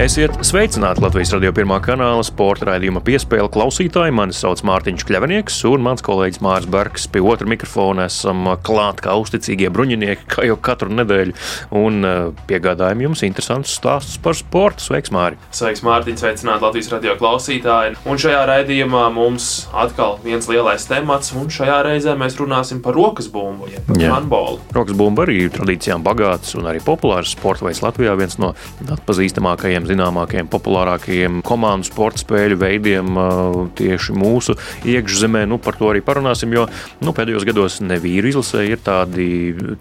Esiet sveicināti Latvijas radio pirmā kanāla sporta raidījuma piespēle klausītāji. Mani sauc Mārtiņš Kļavinieks, un mans kolēģis Mārcis Bergs pie otra mikrofona esam klāt kā uzticīgie bruņinieki, kā jau katru nedēļu, un piegādājam jums interesantus stāstus par sportu. Sveiks, Māri! Sveiks, Mārtiņ, sveicināt Latvijas radio klausītāji. Un šajā raidījumā mums atkal viens lielais temats, un šajā reizē mēs runāsim par rokas bumbu, jeb par handbolu. Rokas bumba arī ir tradīcijām bagāts un arī populārs sports veids Latvijā, viens no atpazīstamākajiem zināmākajiem, populārākajiem komandu sporta spēļu veidiem tieši mūsu iekšzemē. Nu, par to arī parunāsim, jo nu, pēdējos gados nevīru izlasē ir tādi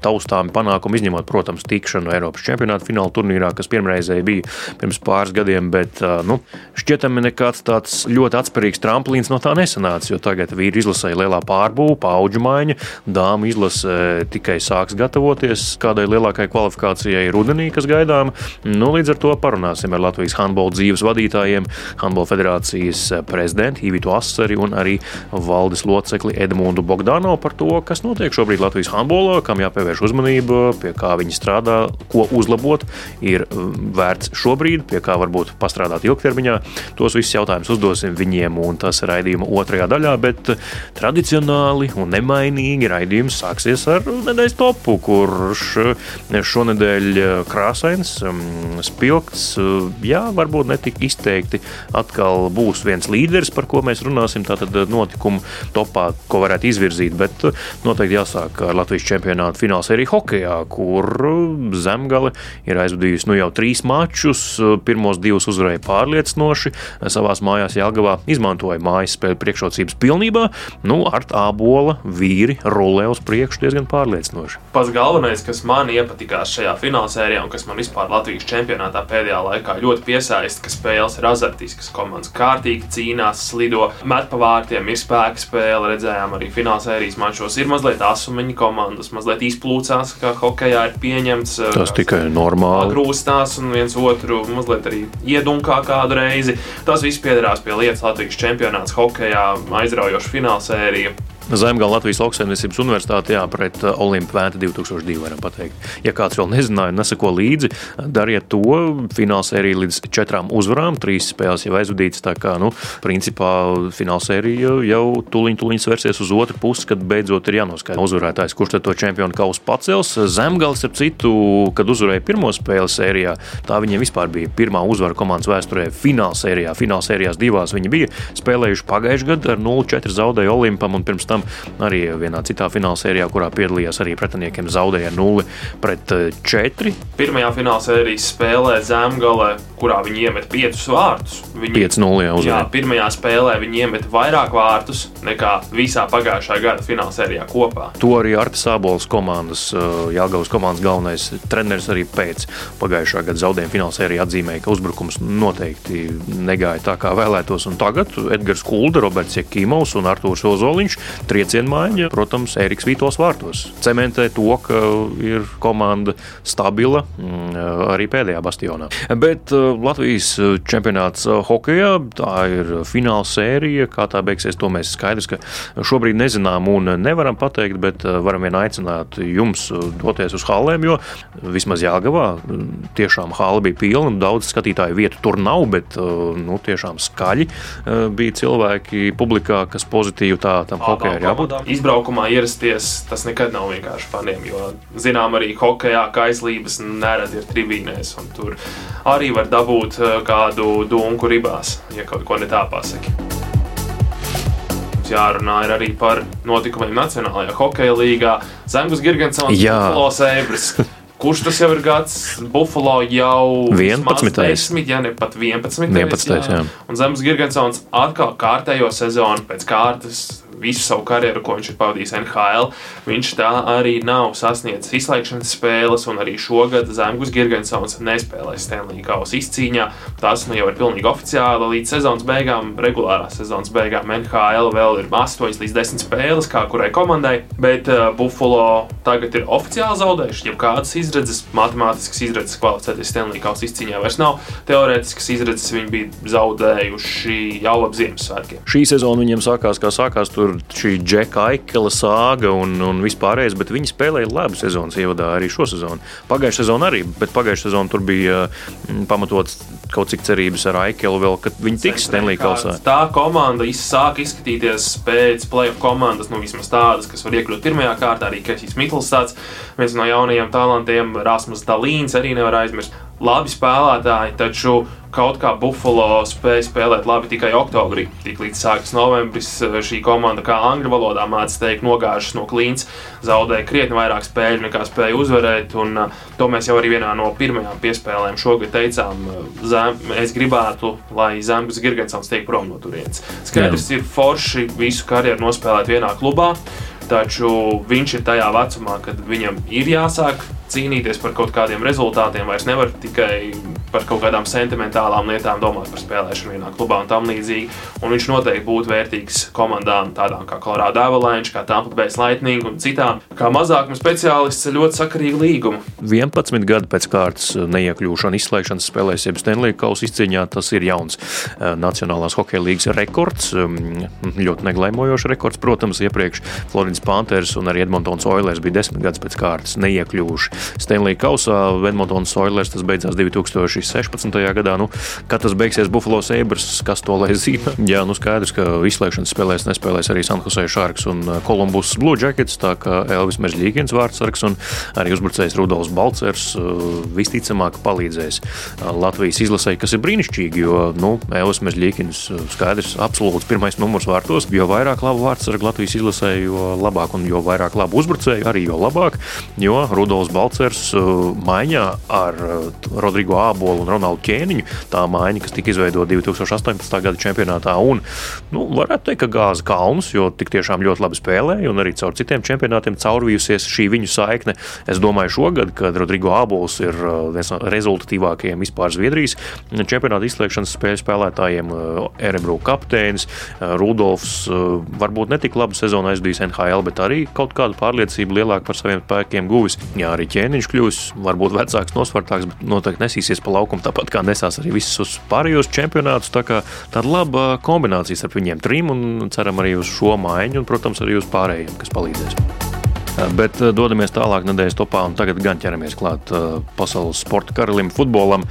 taustāmi panākumi, izņemot, protams, tikšanu Eiropas čempionāta fināla turnīrā, kas pirmreizēji bija pirms pāris gadiem, bet nu, šķietami nekāds tāds ļoti atspērīgs tramplīns no tā nesanāca, jo tagad vīru izlasē lielā pārbūve, paudžu maiņa, dāmu izlase tikai sāks gatavoties kādai lielākai kvalifikācijai rudenī, kas gaidām. Nu, līdz ar to parunāsim ar Latvijas handbola dzīves vadītājiem, Handbola federācijas prezidentu Ivitu Asari un arī valdes locekli Edmundu Bogdanovu par to, kas notiek šobrīd Latvijas handbolā, kam jāpievērš uzmanība, pie kā viņi strādā, ko uzlabot ir um, vērts šobrīd, pie kā varbūt pastrādāt ilgtermiņā. Tos visus jautājumus uzdosim viņiem, un tas ir raidījuma otrajā daļā, bet tradicionāli un nemainīgi raidījums sāksies ar nedēļas topu, kurš šonadēļ krāsains, um, spilgts, jā, varbūt netik izteikti atkal būs viens līderis, par ko mēs runāsim, tātad eh, notikumu topā, ko varētu izvirzīt, bet eh, noteikti jāsāk ar Latvijas čempionāta fināls arī hokejā, kur eh, Zemgale ir aizvadījusi nu jau trīs mačus, pirmos divus uzvarēja pārliecinoši, savās mājās Jāgavā izmantoja mājas spēļu priekšrocības pilnībā, nu ar ābola vīri rulē uz priekšu diezgan pārliecinoši. Pats galvenais, kas man iepatikās šajā finālsērijā un kas man vispār Latvijas čempionātā pēdējā laikā ļoti piesaista, ka spēles ir azartiskas. Komandas kārtīgi cīnās, slido, met pa vārtiem, ir spēka spēle. Redzējām arī finālsērijas mačos. Ir mazliet asumiņa komandas, mazliet izplūcās, kā hokeja ir pieņemts. Tas tikai normāli. Grūstās un viens otru mazliet arī iedunkā kādu reizi. Tas viss piederās pie lietas Latvijas čempionāts hokejā, aizraujoša finālsērija. Zemgala Latvijas Lauksaimniecības Universitātē jā, pret uh, Olimpu Vēta 2002. varam pateikt. Ja kāds vēl nezināja, nesako līdzi, dariet to. Finālsērija līdz četrām uzvarām, trīs spēles jau aizvadītas. Tā kā, nu, principā finālsērija jau tuliņ, tuliņ sversies uz otru pusi, kad beidzot ir jānoskaidro uzvarētājs, kurš tad to čempionu kausu pacels. Zemgals, ap citu, kad uzvarēja pirmo spēli sērijā, tā viņiem vispār bija pirmā uzvara komandas vēsturē finālsērijā. Finālsērijās divās viņi bija spēlējuši pagājušajā gadā ar 0-4 zaudēju Olimpam un pirms tam Kārtam. Arī vienā citā finālsērijā, kurā piedalījās arī pretiniekiem, zaudēja 0 pret 4. Eh, Pirmajā finālsērijas spēlē Zemgale, kurā viņi iemet 5 vārtus. Viņi, 5-0 jau pirmajā spēlē viņi iemet vairāk vārtus nekā visā pagājušā gada finālsērijā kopā. To arī Artis Sābols komandas, eh, Jāgaunas komandas galvenais treneris arī pēc pagājušā gada zaudējuma finālsērijā atzīmēja, ka uzbrukums noteikti negāja tā, kā vēlētos. Un tagad Edgars Kulda, Roberts Jekimovs un Artūrs Ozoliņš triecienu maiņa, protams, Eriks Vītos vārtos. Cementē to, ka ir komanda stabila mm, arī pēdējā bastionā. Bet uh, Latvijas čempionāts uh, hokejā, tā ir fināla sērija. Kā tā beigsies, to mēs skaidrs, ka šobrīd nezinām un nevaram pateikt, bet uh, varam vien aicināt jums doties uz hallēm, jo vismaz Jāgavā tiešām hāla bija pilna, daudz skatītāju vietu tur nav, bet nu, tiešām skaļi bija cilvēki publikā, kas pozitīvi tā tam hokejai ir jābūt. Izbraukumā ierasties tas nekad nav vienkārši faniem, jo zinām arī hokejā kaislības nerad ir tribīnēs, un tur arī var dabūt eh, kādu dunku ribās, ja kaut ko ne tā pasaki jārunā arī par notikumiem Nacionālajā hokeja līgā. Zemgus Gigantsons, Buffalo Sabres. Kurš tas jau ir gads? Buffalo jau 11. 10, ja ne pat 11. 11. Jā. Jā. Un Zemes Gigantsons atkal kārtējo sezonu pēc kārtas visu savu karjeru, ko viņš ir pavadījis NHL, viņš tā arī nav sasniedzis izslēgšanas spēles, un arī šogad Zemgus Girgensons nespēlēs Stanley Kausa izcīņā. Tas nu jau ir pilnīgi oficiāli līdz sezonas beigām, regulārās sezonas beigām. NHL vēl ir 8 līdz 10 spēles, kā kurai komandai, bet uh, Buffalo tagad ir oficiāli zaudējuši. Ja kādas izredzes, matemātiskas izredzes kvalificēties Stanley Kausa izcīņā vairs nav, teorētiskas izredzes viņi bija zaudējuši jau ap Ziemassvētkiem. Šī sezona viņiem sākās, kā sākās tur šī Džeka Aikela sāga un, un vispārējais, bet viņi spēlēja labu sezonas ievadā arī šo sezonu. Pagājušā sezona arī, bet pagājušā sezona tur bija mm, pamatots kaut cik cerības ar Aikelu vēl, ka viņi tiks Stanley Kausā. Tā komanda sāk izskatīties pēc playoff komandas, nu vismaz tādas, kas var iekļūt pirmajā kārtā, arī Kesijs Mitlstāds, viens no jaunajiem talantiem, Rasmus Dalīns arī nevar aizmirst labi spēlētāji, taču kaut kā Buffalo spēja spēlēt labi tikai oktobrī. Tiklīdz sākas novembris, šī komanda, kā angļu valodā mācīja teikt, nogājušas no klīns, zaudēja krietni vairāk spēļu nekā spēja uzvarēt. Un, uh, to mēs jau arī vienā no pirmajām piespēlēm šogad teicām. Zem, es gribētu, lai Zemgus Girgensons tiek prom no turienes. Skaidrs ir forši visu karjeru nospēlēt vienā klubā. Taču viņš ir tajā vecumā, kad viņam ir jāsāk cīnīties par kaut kādiem rezultātiem. Vairs nevar tikai par kaut kādām sentimentālām lietām domāt par spēlēšanu vienā klubā un tam līdzīgi. Un viņš noteikti būtu vērtīgs komandām tādām kā Colorado Avalanche, kā Tampa Bay Lightning un citām. Kā mazākuma speciālists ļoti sakarīgu līgumu. 11 gadu pēc kārtas neiekļūšana izslēgšanas spēlēs, jeb Stanley Kausa izcīņā, tas ir jauns eh, Nacionālās hokeja līgas rekords. Um, ļoti neglaimojošs rekords, protams, iepriekš Floridas Panthers un arī Edmontons Oilers bija desmit gadus pēc kārtas neiekļuvuši Stanley Kausā. Edmontons Oilers tas beidzās 2016. gadā. Nu, kad tas beigsies Buffalo Sabres, kas to lai zina? Jā, nu skaidrs, ka izslēgšanas spēlēs nespēlēs arī San Jose Sharks un Columbus Blue Jackets, tā kā Elvis Meržģīgins vārdsargs un arī uzbrucējs Rudolfs Balcers uh, visticamāk palīdzēs uh, Latvijas izlasēji, kas ir brīnišķīgi, jo nu, Elvis Meržģīgins uh, skaidrs, absolūts pirmais numurs vārtos, jo vairāk labu vārdsargu Latvijas izlasēji, jo labāk un jo vairāk labu uzbrucēju arī jo labāk, jo Rudolfs Balcers uh, maiņā ar uh, Rodrigo Ābolu un Ronaldu Ķēniņu. Tā maiņa, kas tika izveidota 2018. gada čempionātā, un nu, varētu teikt, ka gāza kalnus, jo tik tiešām ļoti labi spēlēja, un arī caur citiem čempionātiem caurvījusies šī viņu saikne. Es domāju, šogad, kad Rodrigo Ābols ir uh, viens no rezultatīvākajiem vispār Zviedrijas čempionāta izslēgšanas spēļu spēlētājiem, Erebru kapteinis, Rudolfs varbūt ne tik labu sezonu aizbijis NHL, bet arī kaut kādu pārliecību lielāku par saviem spēkiem guvis. Jā, arī ķēniņš kļūs varbūt vecāks, nosvartāks, bet noteikti nesīsies pa laukumu tāpat kā nesās arī visus pārējos čempionātus. Tā kā tāda laba kombinācija starp viņiem trim un ceram arī uz šo maiņu un, protams, arī uz pārējiem, kas palīdzēs. Bet eh, dodamies tālāk nedēļas topā, un tagad gan ķeramies klāt uh, pasaules sporta karalim, futbolam.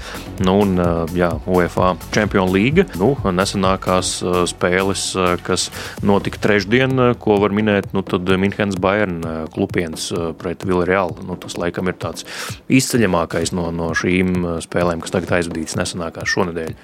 Nu, un, jā, UEFA Champions League. Nu, nesenākās spēles, kas notika trešdien, ko var minēt, nu, tad Minhenes Bayern klupiens pret Villarreal. Nu, tas laikam ir tāds izceļamākais no, no šīm spēlēm, kas tagad aizvadīts nesenākās šonadēļ.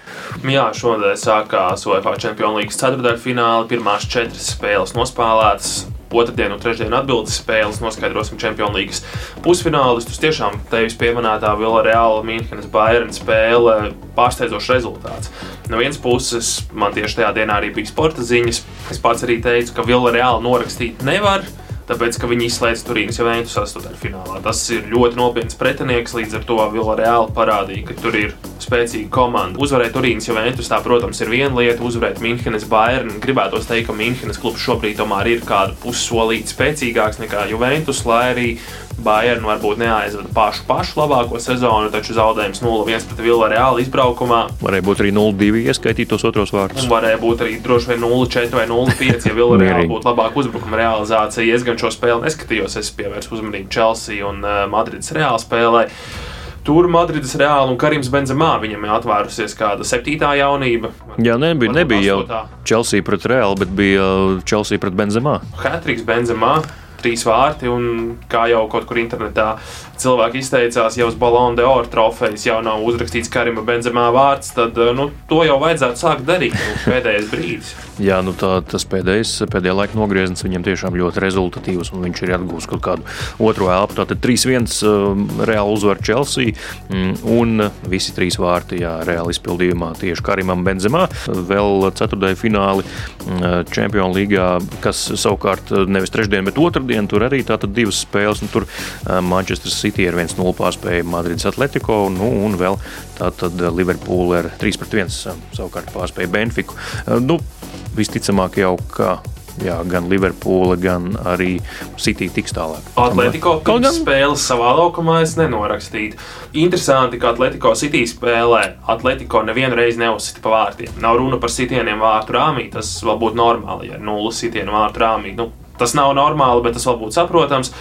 Jā, šonadēļ sākās UEFA Champions League ceturdaļfināli. Pirmās četras spēles nospēlētas otrdienu un trešdienu atbildes spēles noskaidrosim Champions League pusfinālistus. Tiešām tevis pieminētā Villarreal Münchenes Bayern spēle pārsteidzošs rezultāts. No vienas puses, man tieši tajā dienā arī bija sporta ziņas. Es pats arī teicu, ka Villarreal norakstīt nevar tāpēc, ka viņi izslēdz Turīnas Juventus astotdaļfinālā. Tas ir ļoti nopietns pretinieks, līdz ar to Villarreal parādīja, ka tur ir spēcīga komanda. Uzvarēt Turīnas Juventus, tā, protams, ir viena lieta, uzvarēt Minhenes Bayern. Gribētos teikt, ka Minhenes klubs šobrīd tomēr ir kādu pussolīti spēcīgāks nekā Juventus, lai arī Bayern varbūt neaizvada pašu, pašu labāko sezonu, taču zaudējums 0-1 pret Villarreal izbraukumā. Varēja būt arī 0-2 ieskaitītos tos otros vārdus. Varēja būt arī droši vien 0-4 vai 0-5, ja Villarreal būtu labāka uzbrukuma realizācija. Es gan šo spēli neskatījos, es pievērsu uzmanību Chelsea un uh, Madrides Reāla spēlē. Tur Madrides Reāla un Karims Benzemā viņam ir atvērusies kāda septītā jaunība. Jā, nebija, nebija jau Chelsea pret Reālu, bet bija uh, Chelsea pret Benzemā. Hatriks Benzemā trīs vārti. Un, kā jau kaut kur internetā cilvēki izteicās, ja uz Balonu de Oro trofejas jau nav uzrakstīts Karima Benzemā vārds, tad nu, to jau vajadzētu sākt darīt. Pēdējais brīdis. Jā, nu tā, tas pēdējais, pēdējā laika nogrieziens viņam tiešām ļoti rezultatīvs, un viņš ir atgūst kaut kādu otro elpu. Tātad 3-1 uh, reāli uzvar Chelsea, mm, un visi trīs vārti jā, reāli izpildījumā tieši Karimam Benzemā. Vēl ceturtajā fināli uh, Champions League, kas savukārt uh, nevis trešdien, bet otrdien, tur arī tātad divas spēles, un tur Manchester City ar 1-0 pārspēja Madrides Atletico, nu, un vēl tātad Liverpool ar 3-1 savukārt pārspēja Benfiku. Nu, visticamāk jau, ka Jā, gan Liverpoola, gan arī City tiks tālāk. Atletico kaut gan spēles savā laukumā es nenorakstītu. Interesanti, ka Atletico City spēlē. Atletico nevienu reizi neuzsita pa vārtiem. Nav runa par sitieniem vārtu rāmī, tas vēl būtu normāli, ja ir nulles sitienu vārtu rāmī. Nu, tas nav normāli, bet tas vēl būtu saprotams.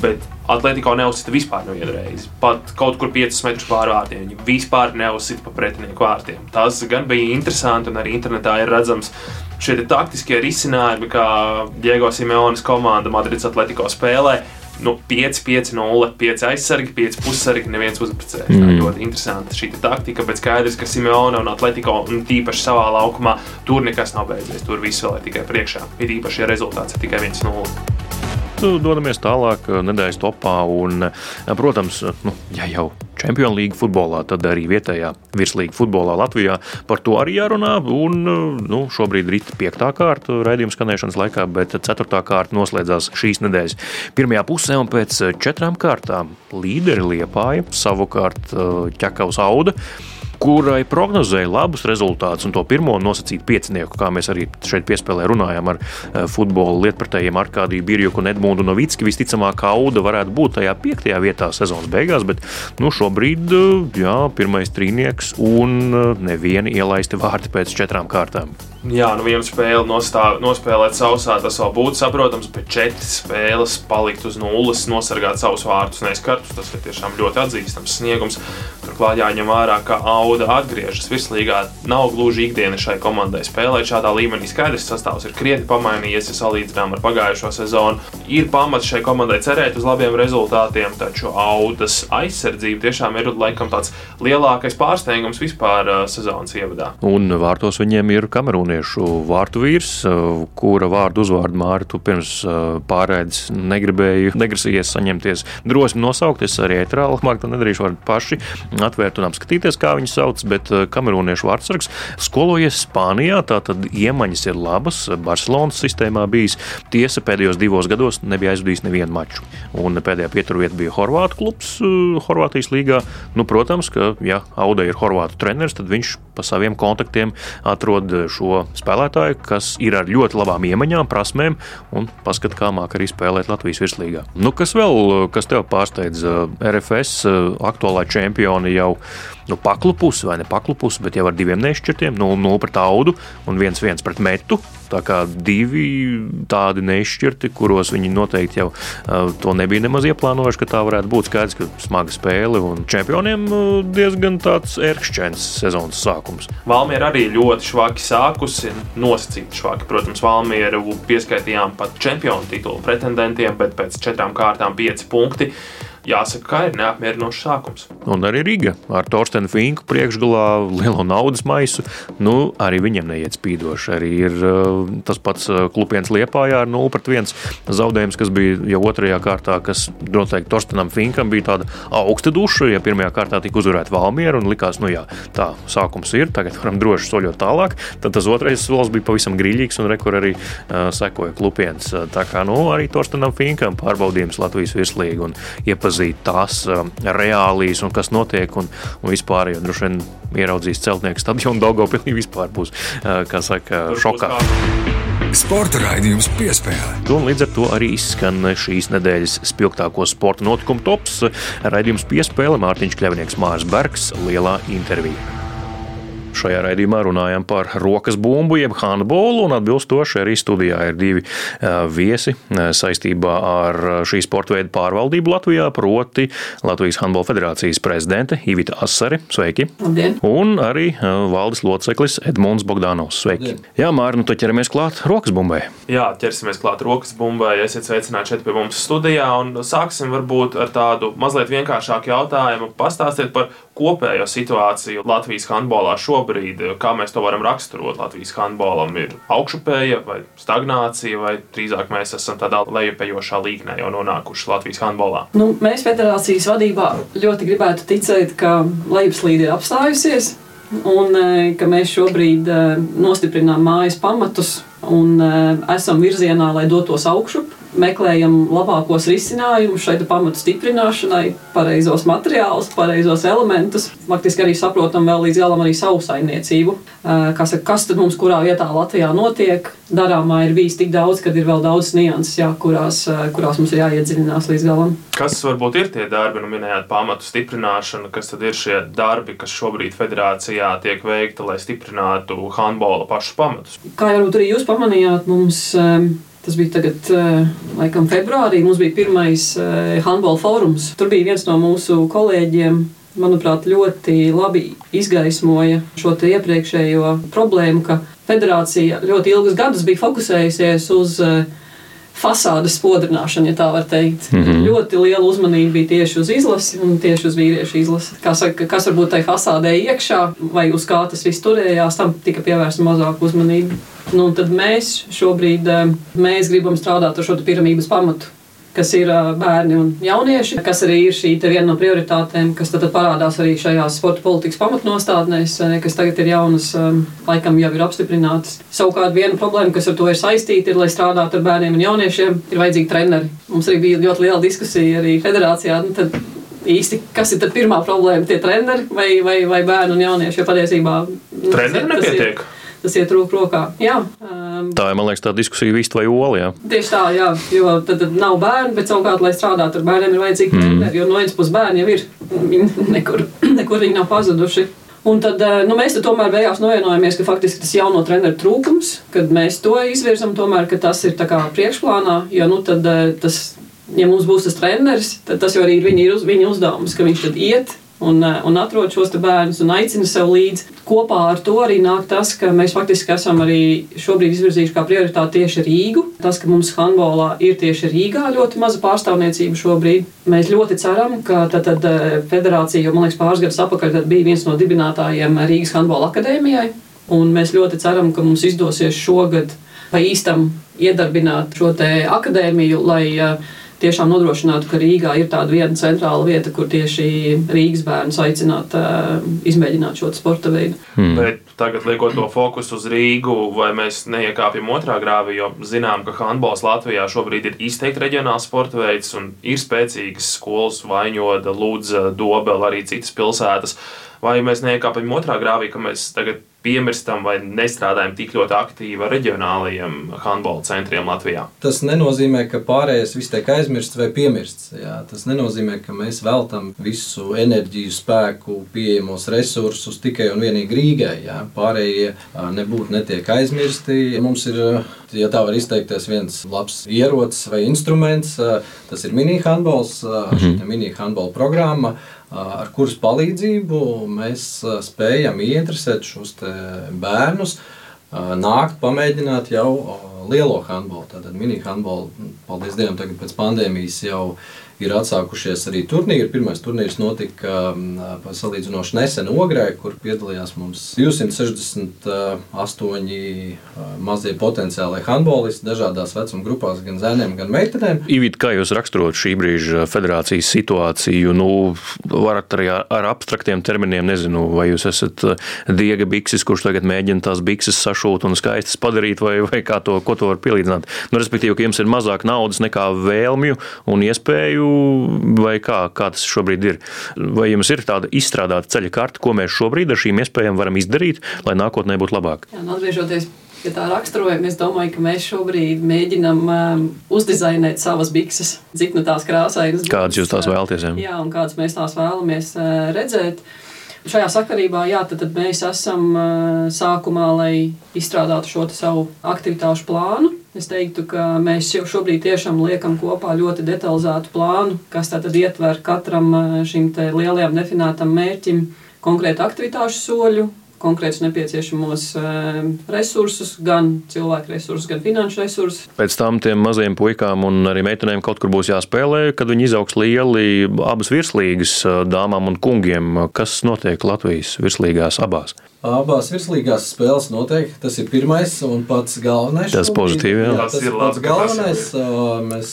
Bet Atletico neuzsita vispār nevienu reizi. Pat kaut kur 5 metrus pāri vārtiem. Viņi vispār neuzsita pa pretinieku vārtiem. Tas gan bija interesanti, un arī internetā ir redzams šie taktiskie risinājumi, kā Diego Simeonas komanda Madrids Atletico spēlē. Nu, 5, 5, 0, 5 aizsargi, 5 pussargi, neviens uzbrucējs. Mm. Tā ļoti interesanti šī taktika, bet skaidrs, ka Simeona un Atletico, un tīpaši savā laukumā, tur nekas nav beidzies. Tur viss vēl ir tikai priekšā. Ir īpaši, ja rezultāts ir tikai 1-0 dodamies tālāk nedēļas topā. Un, protams, nu, ja jau Champions League futbolā, tad arī vietējā virslīga futbolā Latvijā par to arī jārunā. Un, nu, šobrīd ir piektā kārta raidījuma skanēšanas laikā, bet ceturtā kārta noslēdzās šīs nedēļas pirmajā pusē. Un pēc četrām kārtām līderi Liepāja, savukārt ķekavs Auda kurai prognozēja labus rezultātus un to pirmo nosacītu piecinieku, kā mēs arī šeit piespēlē runājām ar eh, futbola lietpratējiem Arkādiju Birjuku un Edmundu Novicki. Visticamāk, Auda varētu būt tajā piektajā vietā sezonas beigās, bet nu, šobrīd eh, jā, pirmais trīnieks un eh, neviena ielaista vārti pēc četrām kārtām. Jā, nu viena spēle nostāv, nospēlēt sausā, tas vēl būtu saprotams, bet četras spēles palikt uz nulles, nosargāt savus vārtus neizkartus. Tas ir tiešām ļoti atzīstams sniegums. Turklāt jāņem vērā, ka Auda atgriežas virslīgā. Nav gluži ikdiena šai komandai spēlēt šādā līmenī. Skaidrs, sastāvs ir krietni pamainījies, ja salīdzinām ar pagājušo sezonu. Ir pamats šai komandai cerēt uz labiem rezultātiem, taču Audas aizsardzība tiešām ir laikam tāds lielākais pārsteigums vispār uh, sezonas ievadā. Un vārtos viņiem ir Kamerūna jauniešu vārtu vīrs, eh, kura vārdu uzvārdu Māri tu pirms eh, pārēdes negribēji, negrasījies saņemties drosmi nosaukt. Es arī ētrāli māk to nedarīšu, varat paši atvērt un apskatīties, kā viņu sauc, bet eh, kamerūniešu vārdsargs skolojies Spānijā, tātad iemaņas ir labas, Barcelonas sistēmā bijis. Tiesa pēdējos divos gados nebija aizvadījis nevienu maču. Un pēdējā pieturvieta bija Horvātu klubs Horvātijas līgā. Nu, protams, ka, ja Auda ir Horvātu treneris, tad viņš pa saviem kontaktiem atrod šo spēlētāju, kas ir ar ļoti labām iemaņām, prasmēm un paskat, kā māk arī spēlēt Latvijas virslīgā. Nu, kas vēl, kas tev pārsteidz? RFS aktuālā čempioni jau nu, paklupusi vai ne paklupusi, bet jau ar diviem nešķirtiem, 0-0 pret audu un 1-1 pret metu. Tā kā divi tādi nešķirti, kuros viņi noteikti jau uh, to nebija nemaz ieplānojuši, ka tā varētu būt skaidrs, ka smaga spēle un čempioniem diezgan tāds ērkšķēns sezonas sākums. Valmiera arī ļoti švaki sākusi, nosacīti švaki. Protams, Valmieru pieskaitījām pat čempionu titulu pretendentiem, bet pēc četrām kārtām pieci punkti jāsaka, ka ir neapmierinošs sākums. Un arī Riga ar Torstenu Finku priekšgalā lielo naudas maisu. Nu, arī viņam neiet spīdoši. Arī ir uh, tas pats uh, klupiens Liepājā ar 0-1 zaudējums, kas bija jau otrajā kārtā, kas noteikti Torstenam Finkam bija tāda augsta duša. Ja pirmajā kārtā tika uzvarēta Valmiera un likās, nu jā, tā sākums ir, tagad varam droši soļot tālāk, tad tas otrais solis bija pavisam grīļīgs un rekur arī uh, sekoja klupiens. Tā kā nu, arī Torstenam Finkam pārbaudījums Latvijas virslīgi un iepazīstināts iepazīt tās um, reālijas un kas notiek un, un vispār, jo droši vien ieraudzīs celtnieku stadionu Daugavpilī vispār būs, uh, kā saka, šokā. Sporta raidījums piespēlē. Un līdz ar to arī izskan šīs nedēļas spilgtāko sporta notikumu tops. Raidījums piespēle Mārtiņš Kļavnieks Mārs Bergs lielā intervijā. Šajā raidījumā runājam par rokas bumbu, jeb handbolu, un atbilstoši arī studijā ir divi viesi saistībā ar šī sporta veidu pārvaldību Latvijā, proti Latvijas Handbola federācijas prezidente Ivita Asari. Sveiki! Labdien. Un arī valdes loceklis Edmunds Bogdanovs. Sveiki! Labdien. Jā, Mārnu, tad ķeramies klāt rokas bumbai. Jā, ķersimies klāt rokas bumbai. Esiet sveicināti šeit pie mums studijā, un sāksim varbūt ar tādu mazliet vienkāršāku jautājumu. Pastāstiet par kopējo situāciju Latvijas handbolā šobrīd, kā mēs to varam raksturot. Latvijas handbolam ir augšupēja vai stagnācija, vai drīzāk mēs esam tādā lejupējošā līknē jau nonākuši Latvijas handbolā. Nu, mēs federācijas vadībā ļoti gribētu ticēt, ka lejupslīde ir apstājusies. Un e, ka mēs šobrīd e, nostiprinām mājas pamatus un esam virzienā, lai dotos augšup meklējam labākos risinājumus šai pamatu stiprināšanai, pareizos materiālus, pareizos elementus. Faktiski arī saprotam vēl līdz galam arī savu saimniecību. Kas, kas tad mums kurā vietā Latvijā notiek? Darāmā ir bijis tik daudz, ka ir vēl daudz nianses, jā, kurās, kurās mums ir jāiedziļinās līdz galam. Kas varbūt ir tie darbi, nu minējāt pamatu stiprināšanu, kas tad ir šie darbi, kas šobrīd federācijā tiek veikti, lai stiprinātu handbola pašus pamatus? Kā jau arī jūs pamanījāt, mums Tas bija tagad, eh, laikam, februārī. Mums bija pirmais eh, handbola fórums. Tur bija viens no mūsu kolēģiem, manuprāt, ļoti labi izgaismoja šo iepriekšējo problēmu, ka federācija ļoti ilgus gadus bija fokusējusies uz uh, fasādes spodrināšana, ja tā var teikt. Mm -hmm. Ļoti liela uzmanība bija tieši uz izlasi un tieši uz vīriešu izlasi. Saka, kas varbūt tai fasādē iekšā vai uz kā tas viss turējās, tam tika pievērsta mazāk uzmanība. Nu, tad mēs šobrīd eh, mēs gribam strādāt ar šo piramīdas pamatu kas ir bērni un jaunieši, kas arī ir šī viena no prioritātēm, kas tad parādās arī šajās sporta politikas pamatnostādnēs, kas tagad ir jaunas, laikam jau ir apstiprinātas. Savukārt viena problēma, kas ar to ir saistīta, ir, lai strādātu ar bērniem un jauniešiem, ir vajadzīgi treneri. Mums arī bija ļoti liela diskusija arī federācijā. Nu, tad, īsti, kas ir pirmā problēma, tie treneri vai, vai, vai bērni un jaunieši. Jo patiesībā nu, treneri nepietiek. Tas iet roku rokā. Jā, tā ir, man liekas, tā diskusija vist vai olija. Tieši tā, jā, jo tad, tad nav bērni, bet savukārt, lai strādātu ar bērniem, ir vajadzīgi mm. treneri, jo no vienas puses bērni jau ir, viņi nekur, nekur viņi nav pazuduši. Un tad uh, nu, mēs tad tomēr beigās novienojāmies, ka faktiski tas jauno treneru trūkums, kad mēs to izvirzam, tomēr, ka tas ir priekšplānā, jo nu, tad, uh, tas, ja mums būs tas treneris, tad tas jau arī ir viņa, viņa uzdevums, ka viņš tad iet un, eh, un atrod šos bērnus un aicina sev līdzi. Kopā ar to arī nāk tas, ka mēs faktiski esam arī šobrīd izvirzījuši kā prioritāti tieši Rīgu. Tas, ka mums handbolā ir tieši Rīgā ļoti maza pārstāvniecība šobrīd. Mēs ļoti ceram, ka tad, tad eh, federācija, jo man liekas, pāris gadus atpakaļ bija viens no dibinātājiem Rīgas handbola akadēmijai. Un mēs ļoti ceram, ka mums izdosies šogad pa īstam iedarbināt šo akadēmiju, lai uh, tiešām nodrošinātu, ka Rīgā ir tāda viena centrāla vieta, kur tieši Rīgas bērnus aicināt uh, izmēģināt šo sporta veidu. Hmm. Bet tagad, liekot to fokusu uz Rīgu, vai mēs neiekāpjam otrā grāvī, jo zinām, ka handbols Latvijā šobrīd ir izteikti reģionāls sporta veids un ir spēcīgas skolas, Vaņoda, Lūdza, Dobela, arī citas pilsētas. Vai mēs neiekāpjam otrā grāvī, ka mēs tagad piemirstam vai nestrādājam tik ļoti aktīvi ar reģionālajiem handbola centriem Latvijā. Tas nenozīmē, ka pārējais viss tiek aizmirsts vai piemirsts. Jā. Tas nenozīmē, ka mēs veltam visu enerģiju, spēku, pieejamos resursus tikai un vienīgi Rīgai. Jā. Pārējie nebūtu netiek aizmirsti. Mums ir, ja tā var izteikties, viens labs ierocis vai instruments. Tas ir mini-handbols, mhm. šī mini-handbola programma ar kuras palīdzību mēs spējam ieinteresēt šos bērnus, nākt, pamēģināt jau lielo handbolu. Tātad mini-handbolu, paldies Dievam, tagad pēc pandēmijas jau ir atsākušies arī turnīri. Pirmais turnīrs notika salīdzinoši nesen Ogrē, kur piedalījās mums 268 mazie potenciāli handbolisti dažādās vecuma grupās, gan zēniem, gan meitenēm. Ivīt, kā jūs raksturot šī brīža federācijas situāciju? Nu, varat arī ar abstraktiem terminiem, nezinu, vai jūs esat diega bikses, kurš tagad mēģina tās bikses sašūt un skaistas padarīt, vai, vai kā to, ko to var pielīdzināt. Nu, respektīvi, ka jums ir mazāk naudas nekā vēlmju un iespēju vai kā, kā tas šobrīd ir? Vai jums ir tāda izstrādāta ceļa karte, ko mēs šobrīd ar šīm iespējām varam izdarīt, lai nākotnē būtu labāk? Jā, nu, atgriežoties pie tā raksturojuma, es domāju, ka mēs šobrīd mēģinām um, uzdizainēt savas bikses, cik nu tās krāsainas. Kādas jūs tās vēlaties? Jā, jā un kādas mēs tās vēlamies uh, redzēt. Šajā sakarībā jā, tad, tad mēs esam sākumā, lai izstrādātu šo savu aktivitāšu plānu. Es teiktu, ka mēs jau šobrīd tiešām liekam kopā ļoti detalizētu plānu, kas tad ietver katram šim lielajam definētam mērķim konkrētu aktivitāšu soļu, konkrētus nepieciešamos uh, resursus, gan cilvēku resursus, gan finanšu resursus. Pēc tam tiem mazajiem puikām un arī meitenēm kaut kur būs jāspēlē, kad viņi izaugs lieli abas virslīgas eh, dāmām un kungiem. Kas notiek Latvijas virslīgās abās? Abās virslīgās spēles noteikti tas ir pirmais un pats galvenais. Tas pozitīvi, jā. jā tas, tas ir pats galvenais. Mēs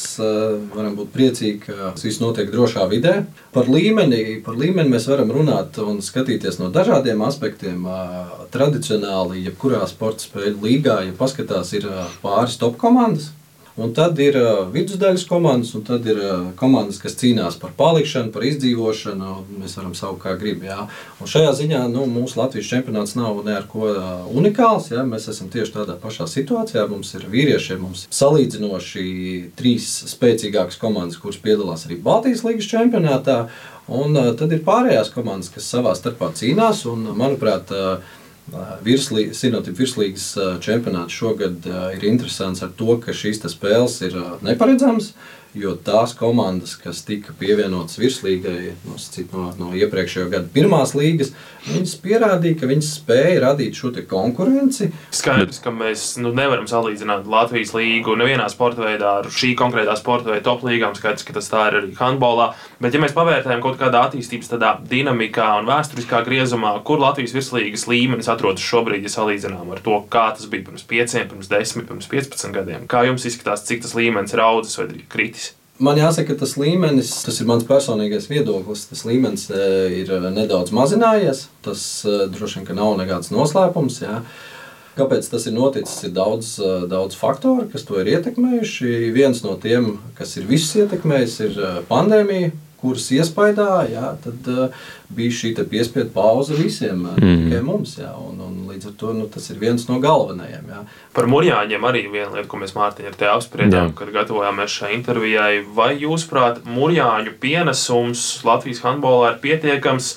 varam būt priecīgi, ka tas viss notiek drošā vidē. Par līmeni, par līmeni mēs varam runāt un skatīties no dažādiem aspektiem. Tradicionāli, jebkurā sporta spēļu līgā, ja paskatās, ir pāris top komandas. Un tad ir vidusdaļas komandas, un tad ir komandas, kas cīnās par palikšanu, par izdzīvošanu. Mēs varam saukt, kā gribam. Šajā ziņā nu, mūsu Latvijas čempionāts nav ne ar ko unikāls. Jā. Mēs esam tieši tādā pašā situācijā. Mums ir vīriešiem, mums ir salīdzinoši trīs spēcīgākas komandas, kuras piedalās arī Baltijas līnijas čempionātā. Un tad ir pārējās komandas, kas savā starpā cīnās. Un, manuprāt, uh, Sinotipa virslīgas čempionāts šogad ir interesants ar to, ka šīs spēles ir neparedzamas. Jo tās komandas, kas tika pievienotas virslīgai no, no, no iepriekšējā gada pirmās līgas, viņas pierādīja, ka viņas spēja radīt šo konkurenci. Skaidrs, ka mēs nu, nevaram salīdzināt Latvijas līgu nevienā sporta veidā ar šī konkrētā sporta veida top līgām. Skaidrs, ka tas tā ir arī handbolā. Bet, ja mēs pavērtējam kaut kādā attīstības tādā dinamikā un vēsturiskā griezumā, kur Latvijas virslīgas līmenis atrodas šobrīd, ja salīdzinām ar to, kā tas bija pirms 5, pirms 10, pirms 15 gadiem, kā jums izskatās, cik tas līmenis ir audzis vai kritis? Man jāsaka, ka tas līmenis, tas ir mans personīgais viedoklis, tas līmenis e, ir nedaudz mazinājies. Tas e, droši vien nav nekāds noslēpums. Jā. Kāpēc tas ir noticis? Ir daudz, e, daudz faktoru, kas to ir ietekmējuši. Viens no tiem, kas ir visus ietekmējis, ir pandēmija kuras iespējā jā, tad, uh, bija šī piespiedu pauze visiem, uh, mm. tikai mums. Jā, un, un līdz ar to nu, tas ir viens no galvenajiem. Jā. Par mūrjāņiem arī viena lieta, ko mēs Mārtiņā ar te apspriedām, kad gatavojāmies šai intervijai. Vai jūsuprāt, mūrjāņu pienesums Latvijas handbolā ir pietiekams?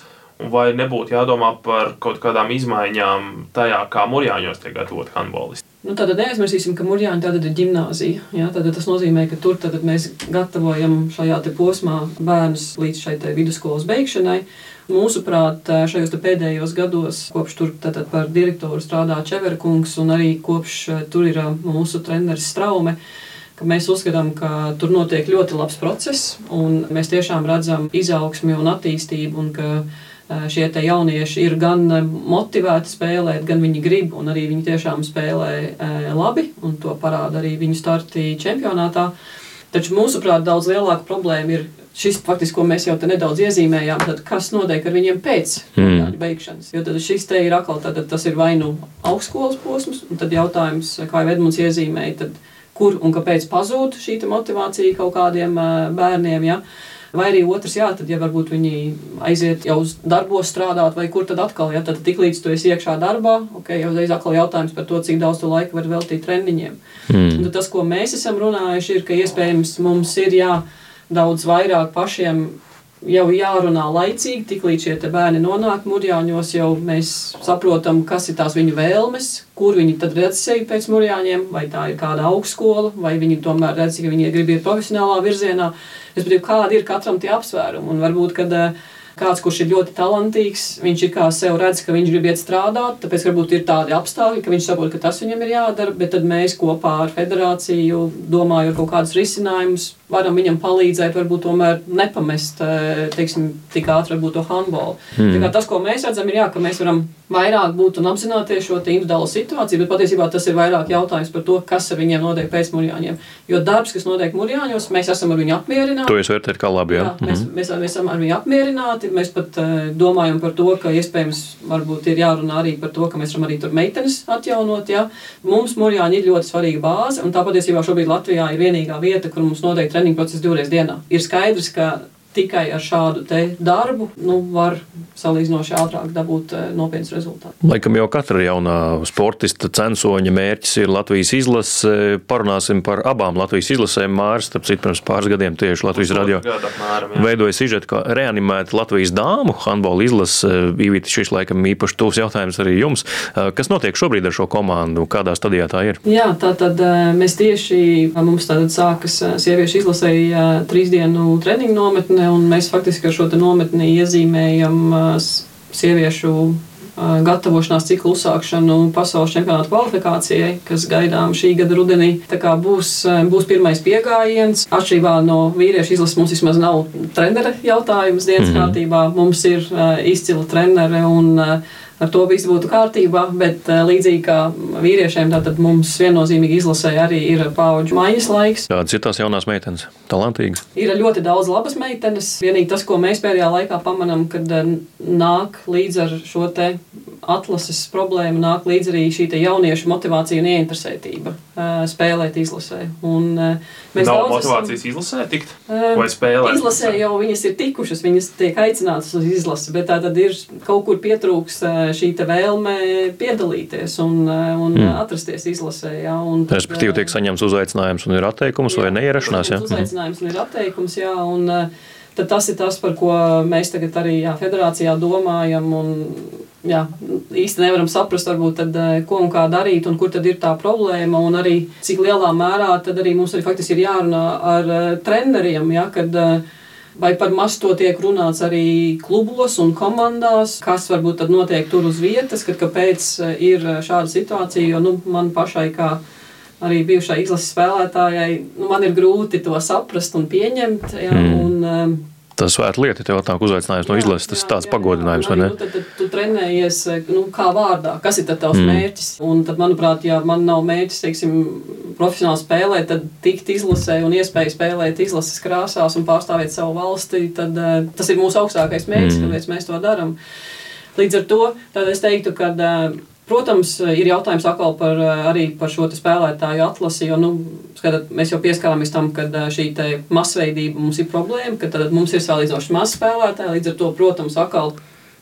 Vai nebūtu jādomā par kaut kādām izmaiņām tajā, kā mūrjāņos tiek gatavot handbolisti? Nu, tātad neaizmirsīsim, ka Mūrjāņa ir gimnāzija. Ja? Tad tas nozīmē, ka tur mēs gatavojam šajā posmā bērnus līdz šai vidusskolas beigšanai. Mūsuprāt, šajos pēdējos gados, kopš tur tātad, par direktoru strādā Čeverkungs un arī kopš tur ir mūsu treneris Straume. Mēs uzskatām, ka tur notiek ļoti labs process, un mēs tiešām redzam izaugsmi un attīstību. Un šie jaunieši ir gan motivēti spēlēt, gan viņi grib, un arī viņi tiešām spēlē labi, un to parāda arī viņu starti čempionātā. Taču mūsuprāt, daudz lielāka problēma ir šis, faktiski, ko mēs jau te nedaudz iezīmējām, tad kas notiek ar viņiem pēc mm. beigšanas. Jo tad šis te ir atkal, tad, tas ir vai nu augstskolas posms, un tad jautājums, kā jau Edmunds iezīmēja, tad kur un kāpēc pazūd šī motivācija kaut kādiem bērniem. Ja? Vai arī otrs, jā, tad, ja varbūt viņi aiziet jau uz darbos strādāt, vai kur tad atkal, ja tad tiklīdz tu esi iekšā darbā, ok, jau uzreiz atkal jautājums par to, cik daudz tu laika var veltīt treniņiem. Mm. Un tas, ko mēs esam runājuši, ir, ka iespējams mums ir jā, daudz vairāk pašiem jau jārunā laicīgi, tiklīdz šie bērni nonāk mūrjāņos, jau mēs saprotam, kas ir tās viņu vēlmes, kur viņi tad redz sevi pēc mūrjāņiem, vai tā ir kāda augstskola, vai viņi tomēr redz, ka viņi grib iet profesionālā virzienā. Es domāju, kādi ir katram tie apsvērumi. Un varbūt, kad uh, kāds, kurš ir ļoti talantīgs, viņš ir kā sev redz, ka viņš grib iet strādāt, tāpēc varbūt ir tādi apstākļi, ka viņš saprot, ka tas viņam ir jādara, bet tad mēs kopā ar federāciju domājam kaut kādus risinājumus, varam viņam palīdzēt, varbūt tomēr nepamest eh, teiksim, tik ātri to handbolu. Mm. Tas, ko mēs redzam, ir, jā, ka mēs varam vairāk būt un apzināties šo individuālo situāciju, bet patiesībā tas ir vairāk jautājums par to, kas ar viņiem notiek pēc mūrjāņiem. Jo darbs, kas notiek mūrjāņos, mēs esam ar viņu apmierināti. To jūs vērtējat kā labi, jā? jā mēs, mm. mēs, mēs esam ar viņu apmierināti. Mēs pat uh, domājam par to, ka iespējams varbūt ir jārunā arī par to, ka mēs varam arī tur meitenes atjaunot. Jā. Mums mūrjāņi ir ļoti svarīga bāze, un tā patiesībā šobrīd Latvijā ir vienīgā vieta, kur mums noteikti treniņu procesu divreiz dienā. Ir skaidrs, ka tikai ar šādu darbu nu, var salīdzinoši ātrāk dabūt eh, nopietnus rezultātus. Laikam jau katra jaunā sportista censoņa mērķis ir Latvijas izlase. Parunāsim par abām Latvijas izlasēm. Mārs, starp citu, pirms pāris gadiem tieši Latvijas radio veidoja sižetu, kā reanimēta Latvijas dāmu handbola izlase. Īvīti šis laikam īpaši tuvs jautājums arī jums. Eh, kas notiek šobrīd ar šo komandu? Kādā stadijā tā ir? Jā, tā tad eh, mēs tieši mums tātad sākas sieviešu izlasēja trīs dienu treniņu nometne, un mēs faktiski ar šo nometni iezīmējam sieviešu gatavošanās ciklu uzsākšanu pasaules čempionāta kvalifikācijai, kas gaidām šī gada rudenī. Tā kā būs, būs pirmais pieejams. Atšķirībā no vīriešu izlases mums vismaz nav trenera jautājums dienas mm -hmm. kārtībā. Mums ir izcila trenere un ar to viss būtu kārtībā. Bet eh, līdzīgi kā vīriešiem, tad mums viennozīmīgi izlasē arī ir paudžu maiņas laiks. Kādas ir tās jaunās meitenes? Talantīgas. Ir ļoti daudz labas meitenes. Vienīgi tas, ko mēs pēdējā laikā pamanām, kad eh, nāk līdz ar šo te atlases problēmu, nāk līdz arī šī jauniešu motivācija un ieinteresētība eh, spēlēt izlasē. Un, mēs Nav motivācijas esam, izlasē tikt vai spēlēt? Izlasē jau viņas ir tikušas, viņas tiek aicinātas uz izlasi, bet tā tad ir kaut kur pietrūks šī vēlme piedalīties un, un mm. atrasties izlasē. Ja, un tad, Respektīvi, tiek saņemts uzaicinājums un ir atteikums jā, vai neierašanās. Jā, uzaicinājums un ir atteikums. Jā, un, Tad tas ir tas, par ko mēs tagad arī jā, federācijā domājam. Un, jā, īsti nevaram saprast, varbūt, tad, ko un kā darīt, un kur tad ir tā problēma. Un arī cik lielā mērā tad arī mums arī faktiski ir jārunā ar treneriem. Ja, kad, uh, Vai par maz to tiek runāts arī klubos un komandās, kas varbūt tad notiek tur uz vietas, kad kāpēc eh, ir eh, šāda situācija, jo nu, man pašai kā arī bijušai izlases spēlētājai, nu, man ir grūti to saprast un pieņemt. Ja, mm. un, tas svēta lieta, tev atnāk uzaicinājums no izlases, tas ir tāds jā, pagodinājums, jā, vai ne? Nu, tad, tad tu trenējies, nu, kā vārdā, kas ir tad tavs mm. mērķis? Un tad, manuprāt, ja man nav mērķis, teiksim, profesionāli spēlēt, tad tikt izlasē un iespēja spēlēt izlases krāsās un pārstāvēt savu valsti, tad uh, tas ir mūsu augstākais mērķis, mm. kāpēc mēs to darām. Līdz ar to es teiktu, ka uh, Protams, ir jautājums atkal par, arī par šo spēlētāju atlasi, jo nu, skatot, mēs jau pieskārāmies tam, ka šī masveidība mums ir problēma, ka mums ir salīdzinoši maz spēlētāji. Līdz ar to, protams, atkal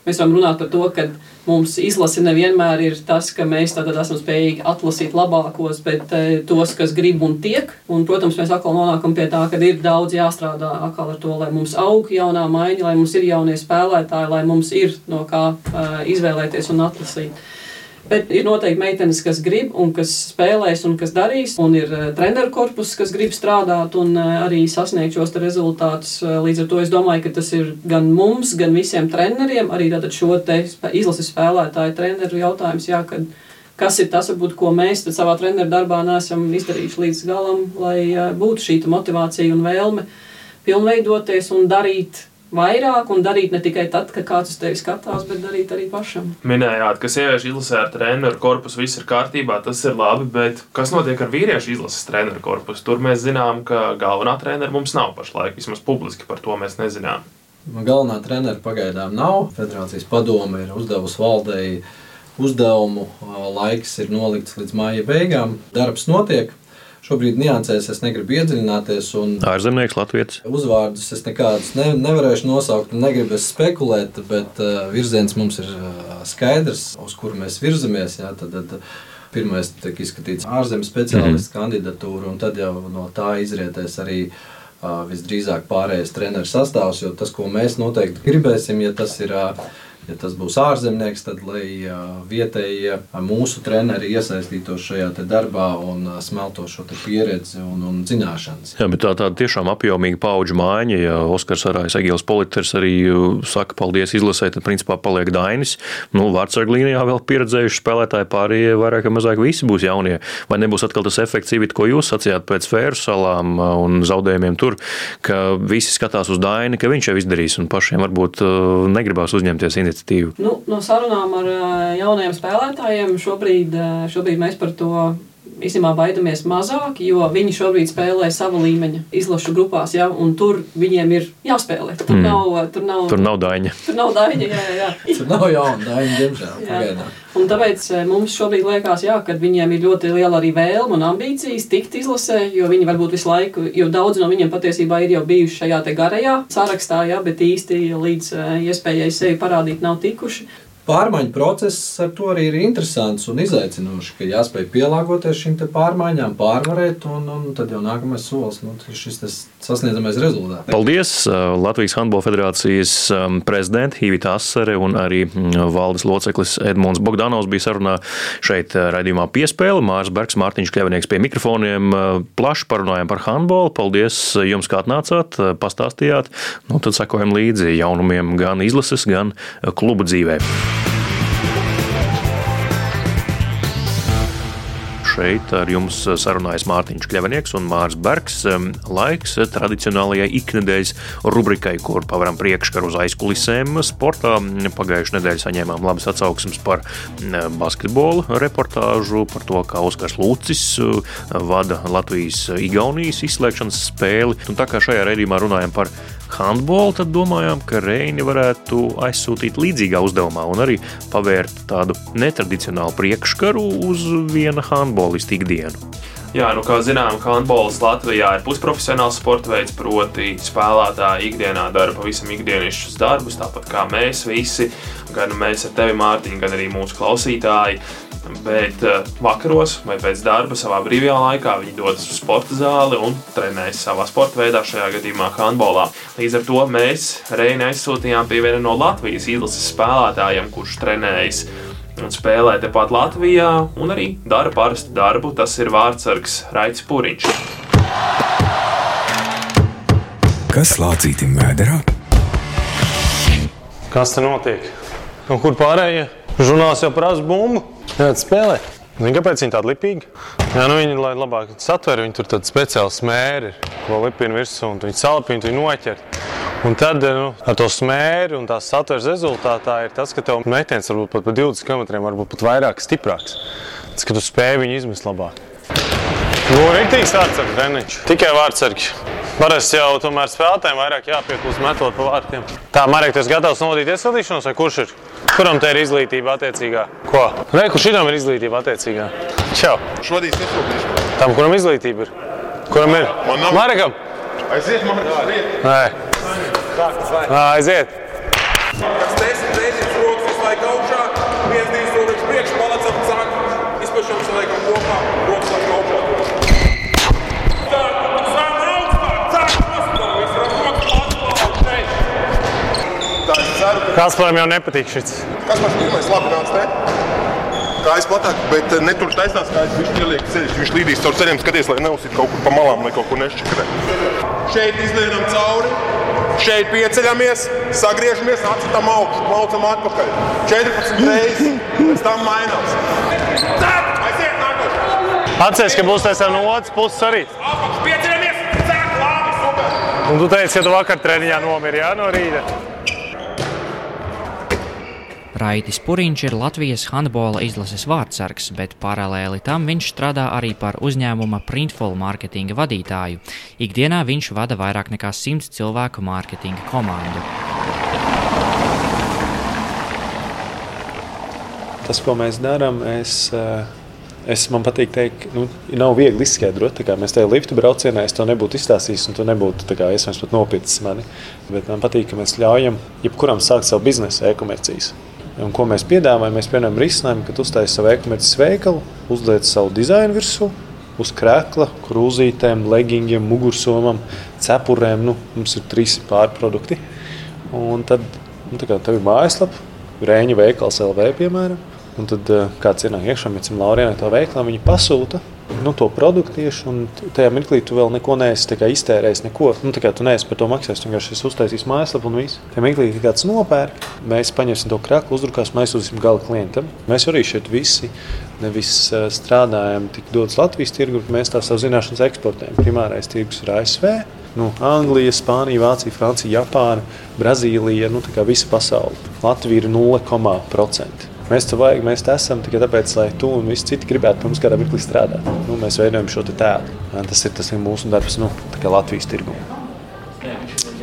mēs varam runāt par to, ka mums izlase nevienmēr ir tas, ka mēs esam spējīgi atlasīt labākos, bet tos, kas grib un tiek. Un, protams, mēs atkal nonākam pie tā, ka ir daudz jāstrādā ar to, lai mums aug jaunā maiņa, lai mums ir jaunie spēlētāji, lai mums ir no kā izvēlēties un atlasīt. Bet ir noteikti meitenes, kas grib un kas spēlēs un kas darīs. Un ir uh, treneru korpus, kas grib strādāt un uh, arī sasniegt šos rezultātus. Uh, līdz ar to es domāju, ka tas ir gan mums, gan visiem treneriem, arī šo izlases spēlētāju treneru jautājums. Jā, kas ir tas, varbūt, ko mēs savā treneru darbā neesam izdarījuši līdz galam, lai būtu šī motivācija un vēlme pilnveidoties un darīt vairāk un darīt ne tikai tad, kad kāds uz tevi skatās, bet darīt arī pašam. Minējāt, ka sieviešu izlasē ar treneru korpusu viss ir kārtībā, tas ir labi, bet kas notiek ar vīriešu izlases treneru korpusu? Tur mēs zinām, ka galvenā trenera mums nav pašlaik, vismaz publiski par to mēs nezinām. Galvenā trenera pagaidām nav. Federācijas padome ir uzdevusi valdei uzdevumu, laiks ir nolikts līdz māja beigām. Darbs notiek, Šobrīd niansēs es negribu iedziļināties. Ārzemnieks, Latvijas. Uzvārdus es nekādus ne, nevarēšu nosaukt, negribu spekulēt, bet uh, virziens mums ir uh, skaidrs, uz kuru mēs virzamies. Jā, tad, tad, Pirmais tiek izskatīts ārzemju speciālistu mm -hmm. kandidatūra, un tad jau no tā izrietēs arī uh, visdrīzāk pārējais treneru sastāvs. Jo tas, ko mēs noteikti gribēsim, ja tas ir uh, ja tas būs ārzemnieks, tad lai vietējie mūsu treneri iesaistītos šajā darbā un smelto šo pieredzi un, un zināšanas. Jā, bet tā tāda tiešām apjomīga paudžu maiņa, ja Oskars Arājs, Egils Politers arī saka paldies izlasē, tad principā paliek Dainis. Nu, Vārtsarglīnijā vēl pieredzējuši spēlētāji pārējie vairāk vai mazāk visi būs jaunie. Vai nebūs atkal tas efekts, ko jūs sacījāt pēc Fēru salām un zaudējumiem tur, ka visi skatās uz Daini, ka viņš jau izdarīs un pašiem varbūt negribās uzņemties iniciatīvu iniciatīvu? Nu, no sarunām ar jaunajiem spēlētājiem šobrīd, šobrīd mēs par to īstenībā baidamies mazāk, jo viņi šobrīd spēlē sava līmeņa izlašu grupās, ja, un tur viņiem ir jāspēlē. Tur mm. nav, tur nav, tur nav daņa. Tur nav daņa, jā, jā. tur nav jauna daņa, diemžēl. Pagaidām. Un tāpēc eh, mums šobrīd liekas, jā, ka viņiem ir ļoti liela arī vēlme un ambīcijas tikt izlasē, jo viņi varbūt visu laiku, jo daudz no viņiem patiesībā ir jau bijuši šajā garajā sarakstā, jā, bet īsti līdz eh, iespējai sevi parādīt nav tikuši pārmaiņu process ar to arī ir interesants un izaicinošs, ka jāspēj pielāgoties šīm pārmaiņām, pārvarēt, un, un tad jau nākamais solis nu, ir šis sasniedzamais rezultāts. Paldies uh, Latvijas Handbola federācijas um, prezidenta Hīvita Asere un arī mm, valdes loceklis Edmunds Bogdanovs bija sarunā šeit uh, raidījumā piespēle. Mārs Bergs, Mārtiņš Kļavinieks pie mikrofoniem. Uh, plaši parunājām par handbolu. Paldies jums, kā atnācāt, pastāstījāt. Nu, tad sekojam līdzi jaunumiem gan izlases, gan klubu dzīvē. Šeit ar jums sarunājas Mārtiņš Kļavinieks un Mārs Bergs. Laiks tradicionālajai iknedēļas rubrikai, kur pavaram priekškaru uz aizkulisēm sportā. Pagājušajā nedēļā saņēmām labas atsauksmes par basketbolu reportāžu, par to, kā Oskars Lūcis vada Latvijas-Igaunijas izslēgšanas spēli. Un tā kā šajā redzījumā runājam par handbolu, tad domājām, ka Reini varētu aizsūtīt līdzīgā uzdevumā un arī pavērt tādu netradicionālu priekškaru uz viena handbolista ikdienu. Jā, nu, kā zinām, handbols Latvijā ir pusprofesionāls sporta veids, proti, spēlētāji ikdienā dara pavisam ikdienišķus darbus, tāpat kā mēs visi, gan mēs ar tevi, Mārtiņ, gan arī mūsu klausītāji. Bet uh, vakaros vai pēc darba, savā brīvajā laikā viņi dodas uz sporta zāli un trenējas savā sporta veidā, šajā gadījumā handbolā. Līdz ar to mēs Reini aizsūtījām pie viena no Latvijas izlases spēlētājiem, kurš trenējas un spēlē tepat Latvijā, un arī dara parastu darbu. Tas ir vārdsargs Raits Pūriņš. Kas lācītim vēderā? Kas te notiek? Un kur pārējie? Žurnāls jau prasa bumbu. Jā, spēlē. Zini, kāpēc viņi tādi lipīgi? Jā, nu viņi, lai labāk satver, viņi tur tādi speciāli smēri, ko lipina virsū, un viņi salpina, viņi noķer. Un tad nu, ar to smēri un tās satveres rezultātā ir tas, ka tev metiens varbūt pat pa 20 km, varbūt pat vairāk stiprāks. Tas, ka tu spēj viņu izmest labāk. Nu, rīktīgs vārdsargs, Reniņš. Tikai vārdsargi. Parasti jau tomēr spēlētājiem vairāk jāpieklūst metot pa vārtiem. Tā, Marek, tu esi gatavs novadīt iesildīšanos vai kurš ir? Kuram te ir izglītība attiecīgā? Ko? Nē, kurš šitam ir izglītība attiecīgā? Čau. Šodien iesildīšanos. Tam, kuram izglītība ir? Kuram ir? Man nav. Marekam? Aiziet, man aiziet. Nē. Aiziet. Kas desmit reizes rokas visu laiku augšā, viens, divas solis priekš, palecam, sāk, izpešam, saliekam kopā, rokas laiku augšā. Tā, sāk augstāk, sāk nosprāv, viss ir rokas augstāk, šeit. Tā, es ceru, ka Kasparam jau nepatīk šis. kas pats pirmais labi nāc te. Kājas platāk, bet eh, netur taisnās kājas, viņš ieliek ceļus, viņš līdīs caur ceļiem, skaties, lai neuzsit kaut kur pa malām, lai kaut kur nešķikrē. Šeit izlienam cauri, šeit pieceļamies, sagriežamies, atsitām augšu, maucam atpakaļ. 14 reizes, pēc tam mainās. Aiziet nākošais! Atceries, ka būs tas no otras puses arī. Apakš pieceļamies, cēp, labi, super! Un tu teici, ka tu vakar treniņā nomiri, jā, no rīta. Raitis Puriņš ir Latvijas handbola izlases vārdsargs, bet paralēli tam viņš strādā arī par uzņēmuma Printful mārketinga vadītāju. Ikdienā viņš vada vairāk nekā 100 cilvēku mārketinga komandu. Tas, ko mēs darām, es, eh, es man patīk teikt, nu, nav viegli izskaidrot. Mēs tajā lifta braucienā es to nebūtu izstāstījis, un tu nebūtu kā, iespējams pat nopietnis mani. Bet man patīk, ka mēs ļaujam jebkuram sākt savu biznesu e-komercijas. Un ko mēs piedāvājam? Mēs piedāvājam risinājumu, ka tu uztaisīsi savu e-komercijas veikalu, uzliec savu dizainu virsmu, uz krēsla, krūzītēm, leggingiem, mugursomam, cepurēm. Nu, mums ir trīs pārprodukti. Un tad nu, tev ir mājaslapa, Rēņa veikals LV, piemēram. Un tad eh, kāds ienāk iekšā, mēs esam Laurienai to veiklā, viņi pasūta nu, to produktu tieši, un tajā mirklī tu vēl neko neesi tā kā iztērējis, neko. Nu, tā kā tu neesi par to maksājis, vienkārši esi uztaisījis mājaslapu un viss. Tajā mirklī, kad kāds nopērk, mēs paņemsim to kraklu, uzdrukāsim, aizsūtīsim gala klientam. Mēs arī šeit visi nevis eh, strādājam tik daudz Latvijas tirgu, bet mēs tās savu zināšanas eksportējam. Primārais tirgus ir ASV. Nu, Anglija, Spānija, Vācija, Francija, Japāna, Brazīlija, nu, visa pasaule. Latvija ir 0,5%. Mēs to vajag, mēs te esam tikai tāpēc, lai tu un visi citi gribētu mums kādā mirklī strādāt. Nu, mēs veidojam šo tēlu. Tas ir tas ir mūsu darbs nu, Latvijas tirgū.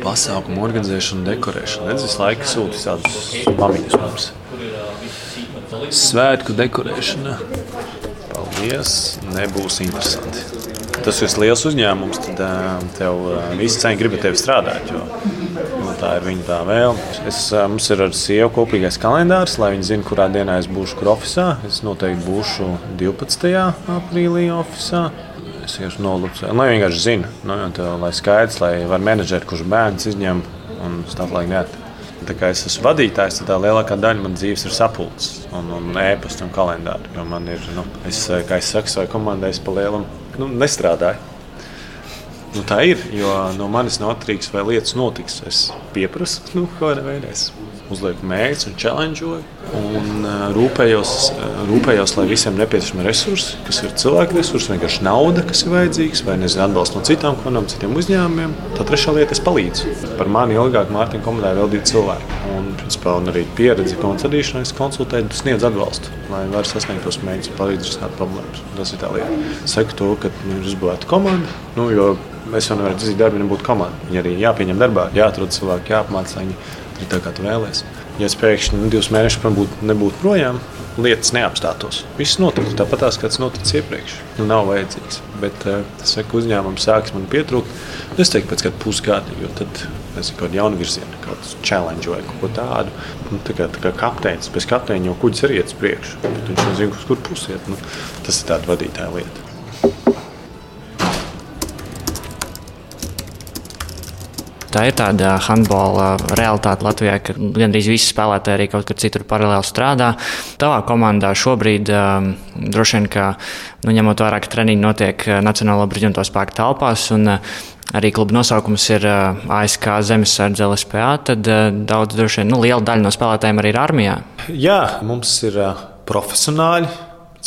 Pasākumu organizēšana, dekorēšana. Redz, visu laiku sūta tādus mamiņus mums. Svētku dekorēšana. Paldies, nebūs interesanti. Tas ir liels uzņēmums, tad tev visi ceni grib tevi strādāt. Jo, tā ir viņa tā vēlme. Es, mums ir ar sievu kopīgais kalendārs, lai viņi zinātu, kurā dienā es būšu kur oficiālā. Es noteikti būšu 12. aprīlī oficiālā. Es vienkārši nolūdzu, lai vienkārši zina, nu, tā, lai skaidrs, lai var menedžeri, kurš bērns izņem un stāvlīgi neat. Tā kā es esmu vadītājs, tad lielākā daļa manas dzīves ir sapulces un, un ēpastu un kalendāru. Jo man ir, nu, es, kā es saku, savai komandai, es pa lielam nu, nestrādāju. Nu, tā ir, jo no manis nav atkarīgs, vai lietas notiks. Es pieprasu, nu, kādā veidā es uzlieku mērķus un challengeoju. Un uh, rūpējos, uh, rūpējos, lai visiem nepieciešami resursi, kas ir cilvēku resursi, vienkārši nauda, kas ir vajadzīgs, vai nezinu, atbalsts no citām komandām, citiem uzņēmumiem. Tā trešā lieta, es palīdzu. Par mani ilgāk Mārtiņa komandā vēl divi cilvēki. Un, principā, un arī pieredzi koncertīšanā, es konsultēju, sniedzu atbalstu, lai varētu sasniegt tos mērķus, palīdzēt risināt problēmas. Tas ir tā lieta. Saku to, ka nu, ir uzbūvēta komanda. Nu, Mēs jau nevaram izdarīt darbu, ja nebūtu komanda. Viņi arī jāpieņem darbā, jāatrod cilvēki, jāapmāca, lai viņi ir tā, kā tu vēlēsies. Ja es pēkšņi nu, divus mēnešus būtu, nebūtu projām, lietas neapstātos. Viss notiktu tāpat, kā tas noticis iepriekš. Nu, nav vajadzīgs. Bet uh, tas saka, uzņēmums sāks man pietrūkt. Es teiktu, pēc kāda pusgada, jo tad es kaut kādu jaunu virzienu, kādu challenge vai ko tādu. Nu, tā kā, tā kā kapteinis, bez kapteiņa jau kuģis ir iet uz priekšu. Viņš nezina, kur pusiet. Nu, tas ir tāds vadītāja lieta. Tā ir tāda handbola realitāte Latvijā, ka gandrīz visi spēlētāji arī kaut kur citur paralēli strādā. Tavā komandā šobrīd um, droši vien, ka nu, ņemot vērā, ka treniņi notiek uh, Nacionālo bruņoto spēku telpās. Un, uh, Arī kluba nosaukums ir uh, ASK Zemesardze LSPA. Tad daudz, droši vien, nu, liela daļa no spēlētājiem arī ir armijā. Jā, mums ir uh,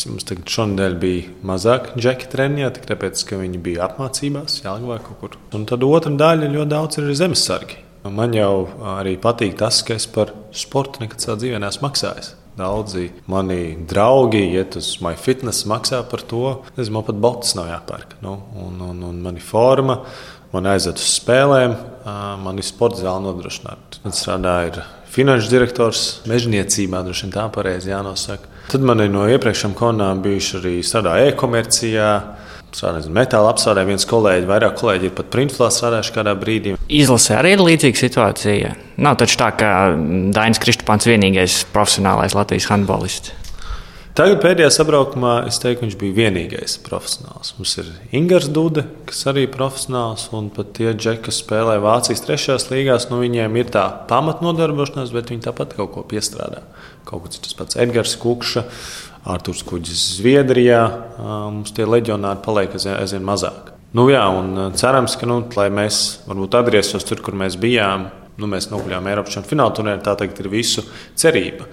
profesionāļi, Mums tagad šonadēļ bija mazāk džeki treniņā, tāpēc, ka viņi bija apmācībās, jālgavā kaut kur. Un tad otra daļa ļoti daudz ir zemesargi. Man jau arī patīk tas, ka es par sportu nekad savā dzīvē neesmu maksājis. Daudzi mani draugi iet uz MyFitness, maksā par to. Nezinu, man pat botas nav jāpērk. Nu, un, un, un mani forma, man aiziet uz spēlēm, man ir sporta zāle nodrošināta. Tad strādāja finanšu direktors mežniecībā, droši vien tā pareizi jānosaka. Tad man no iepriekšējām konām bijuši arī strādāja e-komercijā. Strādājot metāla apstrādē, viens kolēģis, vairāk kolēģi ir pat printflā strādājuši kādā brīdī. Izlasē arī ir līdzīga situācija. Nav taču tā, ka Dainis Kristupāns vienīgais profesionālais Latvijas handbolists. Tagad pēdējā sabraukumā es teiktu, viņš bija vienīgais profesionāls. Mums ir Ingūns Dude, kas arī ir profesionāls, un pat tie džeki, kas spēlē Vācijas trešajās līgās, nu viņiem ir tā pamatnodarbošanās, bet viņi tāpat kaut ko piestrādā. Kaut kas tas pats Edgars Kukša, Arthurs Kuģis Zviedrijā. Mums tie leģionāri paliek aizvien mazāk. Nu, jā, un cerams, ka nu, mēs varbūt atgrieztos tur, kur mēs bijām. Nu, mēs nokļuvām Eiropas čempionu fināla turnīrā. Tā tagad ir visu cerība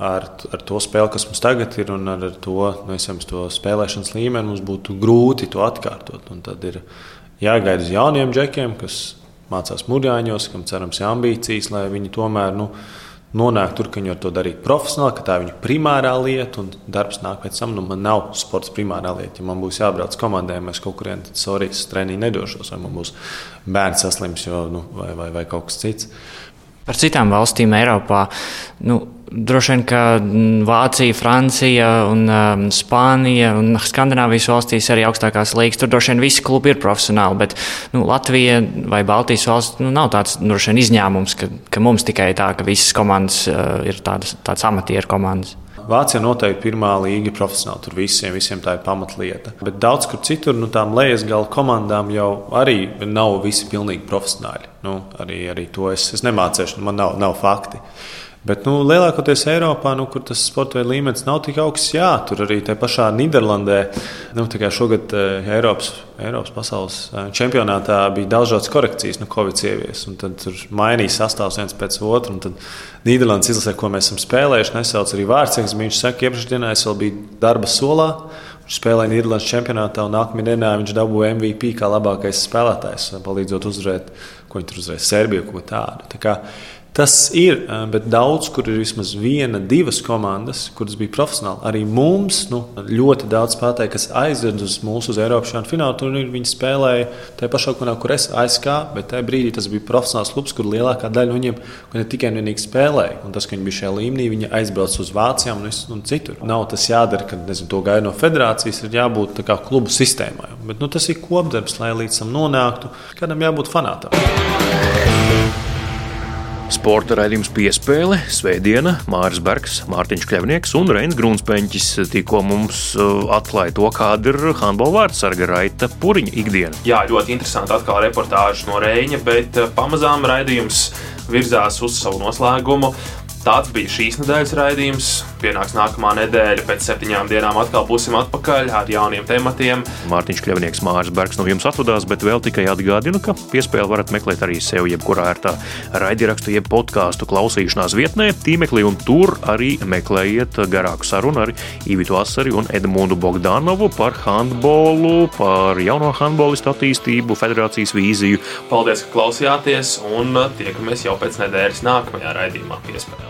ar, ar to spēli, kas mums tagad ir, un ar to, nu, esam, to spēlēšanas līmeni, mums būtu grūti to atkārtot. Un tad ir jāgaida uz jauniem džekiem, kas mācās mūžāņos, kam cerams ir ambīcijas, lai viņi tomēr nu, nonāktu tur, ka viņi var to darīt profesionāli, ka tā ir viņu primārā lieta, un darbs nāk pēc tam. Nu, man nav sports primārā lieta. Ja man būs jābrauc komandai, mēs kaut kurien sorijas treniņu nedošos, vai man būs bērns saslims jo, nu, vai, vai, vai kaut kas cits. Par citām valstīm Eiropā. Nu, Droši vien, ka Vācija, Francija, un, um, Spānija un Skandinavijas valstīs arī augstākās līnijas. Tur droši vien visi klubi ir profesionāli, bet nu, Latvija vai Baltijas valsts nu, nav tāds droši vien izņēmums, ka, ka mums tikai tā, ka visas komandas uh, ir tādas, tādas amatieru komandas. Vācija noteikti pirmā līga profesionāli. Tur visiem, visiem tā ir pamatlieta. Bet daudz kur citur, nu, tām lejas gala komandām jau arī nav visi pilnīgi profesionāļi. Nu, arī, arī to es, es nemācīšu, man nav, nav fakti. Bet nu, lielākoties Eiropā, nu, kur tas sporta līmenis nav tik augsts, jā, tur arī tajā pašā Nīderlandē, nu, šogad uh, Eiropas, Eiropas pasaules uh, čempionātā bija dažādas korekcijas, nu, Covid ievies. Tad tur mainīja sastāvs viens pēc otra. Tad Nīderlandes izlasē, ko mēs esam spēlējuši, nesauc arī vārdsargs. Viņš saka, iepriekšējā dienā es vēl biju darba solā. Viņš spēlēja Nīderlandes čempionātā, un nākamajā dienā viņš dabūja MVP kā labākais spēlētājs, palīdzot uzvarēt, ko viņi tur uzvarēja, Serbiju, ko tādu. Tā kā, Tas ir, bet daudz, kur ir vismaz viena, divas komandas, kuras bija profesionāli. Arī mums nu, ļoti daudz spēlētāju, kas aizved uz mūsu uz Eiropas šādu finālu turnīru, viņi spēlēja tajā pašā komandā, kur es aizskāju, bet tajā brīdī tas bija profesionāls klubs, kur lielākā daļa no viņiem ne tikai un vienīgi spēlēja. Un tas, ka viņi bija šajā līmenī, viņi aizbrauca uz Vācijām un, un citur. Nav tas jādara, kad nezinu, to gaida no federācijas, ir jābūt klubu sistēmai. Bet nu, tas ir kopdarbs, lai līdz tam nonāktu. Kādam jābūt fanātam. Sporta raidījums piespēle, Svētdiena, Mārcis Bergs, Mārtiņš Kļavnieks un Reins Grunsteņķis tikko mums uh, atklāja to, kāda ir handbola vārdsarga raita puriņa ikdiena. Jā, ļoti interesanti atkal reportāža no Reņa, bet uh, pamazām raidījums virzās uz savu noslēgumu. Tāds bija šīs nedēļas raidījums. Pienāks nākamā nedēļa, pēc septiņām dienām atkal būsim atpakaļ ar jauniem tematiem. Mārtiņš Kļavnieks, Mārcis Bergs no jums atvadās, bet vēl tikai atgādinu, ka piespēli varat meklēt arī sev jebkurā ērtā raidierakstu, jeb podkāstu klausīšanās vietnē, tīmeklī, un tur arī meklējiet garāku sarunu ar Ivitu Asari un Edmundu Bogdanovu par handbolu, par jauno handbolistu attīstību, federācijas vīziju. Paldies, ka klausījāties, un tiekamies jau pēc nedēļas nākamajā raidījumā piespēlē.